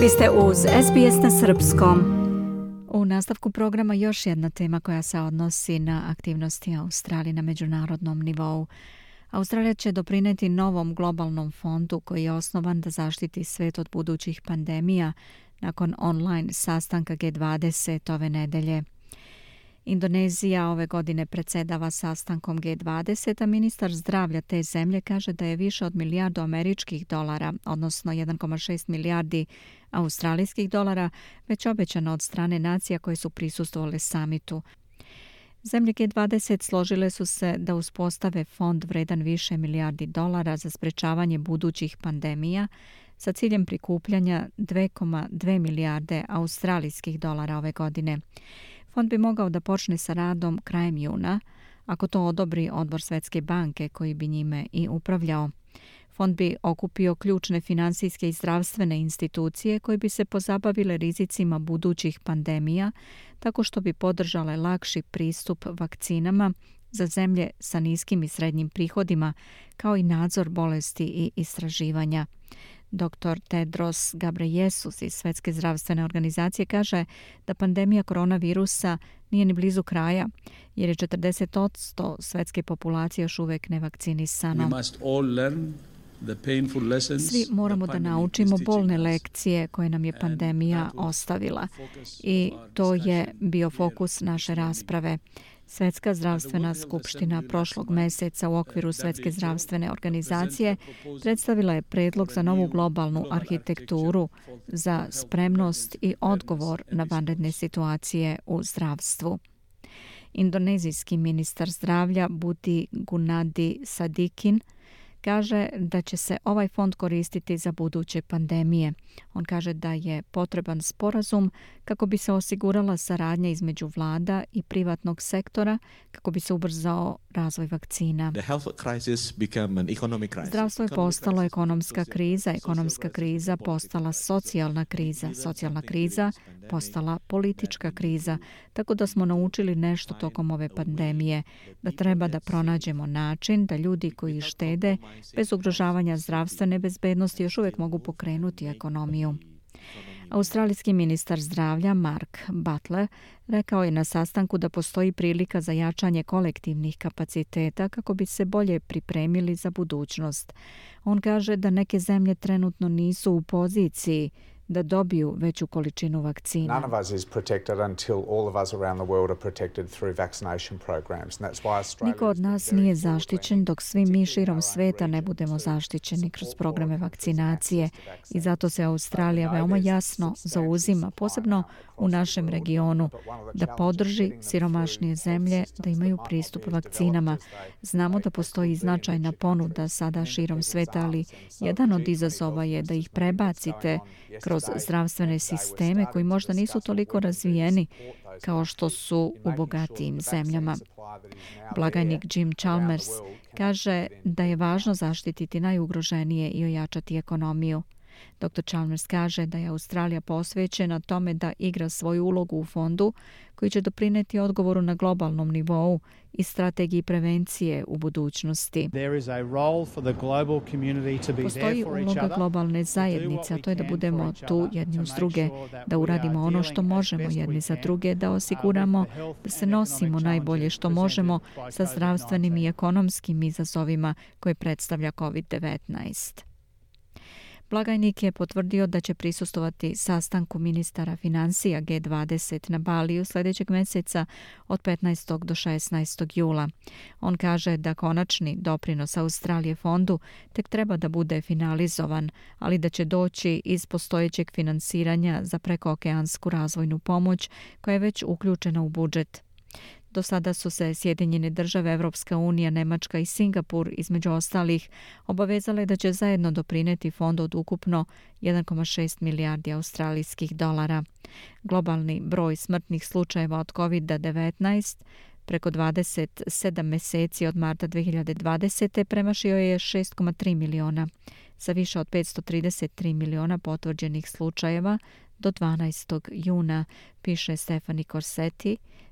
Vi ste uz SBS na Srpskom. U nastavku programa još jedna tema koja se odnosi na aktivnosti Australije na međunarodnom nivou. Australija će doprineti novom globalnom fondu koji je osnovan da zaštiti svet od budućih pandemija nakon online sastanka G20 ove nedelje. Indonezija ove godine predsedava sastankom G20, a ministar zdravlja te zemlje kaže da je više od milijardu američkih dolara, odnosno 1,6 milijardi australijskih dolara, već obećano od strane nacija koje su prisustovali samitu. Zemlje G20 složile su se da uspostave fond vredan više milijardi dolara za sprečavanje budućih pandemija sa ciljem prikupljanja 2,2 milijarde australijskih dolara ove godine. Fond bi mogao da počne sa radom krajem juna, ako to odobri odbor Svetske banke koji bi njime i upravljao. Fond bi okupio ključne finansijske i zdravstvene institucije koje bi se pozabavile rizicima budućih pandemija, tako što bi podržale lakši pristup vakcinama za zemlje sa niskim i srednjim prihodima, kao i nadzor bolesti i istraživanja. Dr. Tedros Gabreyesus iz Svetske zdravstvene organizacije kaže da pandemija koronavirusa nije ni blizu kraja, jer je 40% svetske populacije još uvek nevakcinisano. Svi moramo da naučimo bolne lekcije koje nam je pandemija ostavila i to je bio fokus naše rasprave. Svetska zdravstvena skupština prošlog meseca u okviru Svetske zdravstvene organizacije predstavila je predlog za novu globalnu arhitekturu za spremnost i odgovor na vanredne situacije u zdravstvu. Indonezijski ministar zdravlja Buti Gunadi Sadikin – kaže da će se ovaj fond koristiti za buduće pandemije. On kaže da je potreban sporazum kako bi se osigurala saradnja između vlada i privatnog sektora kako bi se ubrzao razvoj vakcina. Zdravstvo je postalo ekonomska kriza, ekonomska kriza postala socijalna kriza, socijalna kriza postala politička kriza, tako da smo naučili nešto tokom ove pandemije, da treba da pronađemo način da ljudi koji štede bez ugrožavanja zdravstvene bezbednosti još uvijek mogu pokrenuti ekonomiju. Australijski ministar zdravlja Mark Butler rekao je na sastanku da postoji prilika za jačanje kolektivnih kapaciteta kako bi se bolje pripremili za budućnost. On kaže da neke zemlje trenutno nisu u poziciji da dobiju veću količinu vakcina. None of us is protected until all of us around the world are protected through vaccination programs. And that's why Australia Niko od nas nije zaštićen dok svi mi širom sveta ne budemo zaštićeni kroz programe vakcinacije i zato se Australija veoma jasno zauzima, posebno u našem regionu, da podrži siromašnije zemlje da imaju pristup vakcinama. Znamo da postoji značajna ponuda sada širom sveta, ali jedan od izazova je da ih prebacite kroz zdravstvene sisteme koji možda nisu toliko razvijeni kao što su u bogatijim zemljama. Blagajnik Jim Chalmers kaže da je važno zaštititi najugroženije i ojačati ekonomiju. Dr. Chalmers kaže da je Australija posvećena tome da igra svoju ulogu u fondu koji će doprineti odgovoru na globalnom nivou i strategiji prevencije u budućnosti. Postoji uloga globalne zajednice, a to je da budemo tu jedni uz druge, da uradimo ono što možemo jedni za druge, da osiguramo da se nosimo najbolje što možemo sa zdravstvenim i ekonomskim izazovima koje predstavlja COVID-19. Blagajnik je potvrdio da će prisustovati sastanku ministara financija G20 na Baliju sljedećeg mjeseca od 15. do 16. jula. On kaže da konačni doprinos Australije fondu tek treba da bude finalizovan, ali da će doći iz postojećeg finansiranja za prekookeansku razvojnu pomoć koja je već uključena u budžet. Do sada su se Sjedinjene države, Evropska unija, Nemačka i Singapur između ostalih obavezale da će zajedno doprineti fond od ukupno 1,6 milijardi australijskih dolara. Globalni broj smrtnih slučajeva od COVID-19 preko 27 meseci od marta 2020. premašio je 6,3 miliona. Sa više od 533 miliona potvrđenih slučajeva do 12. juna, piše Stefani Corsetti,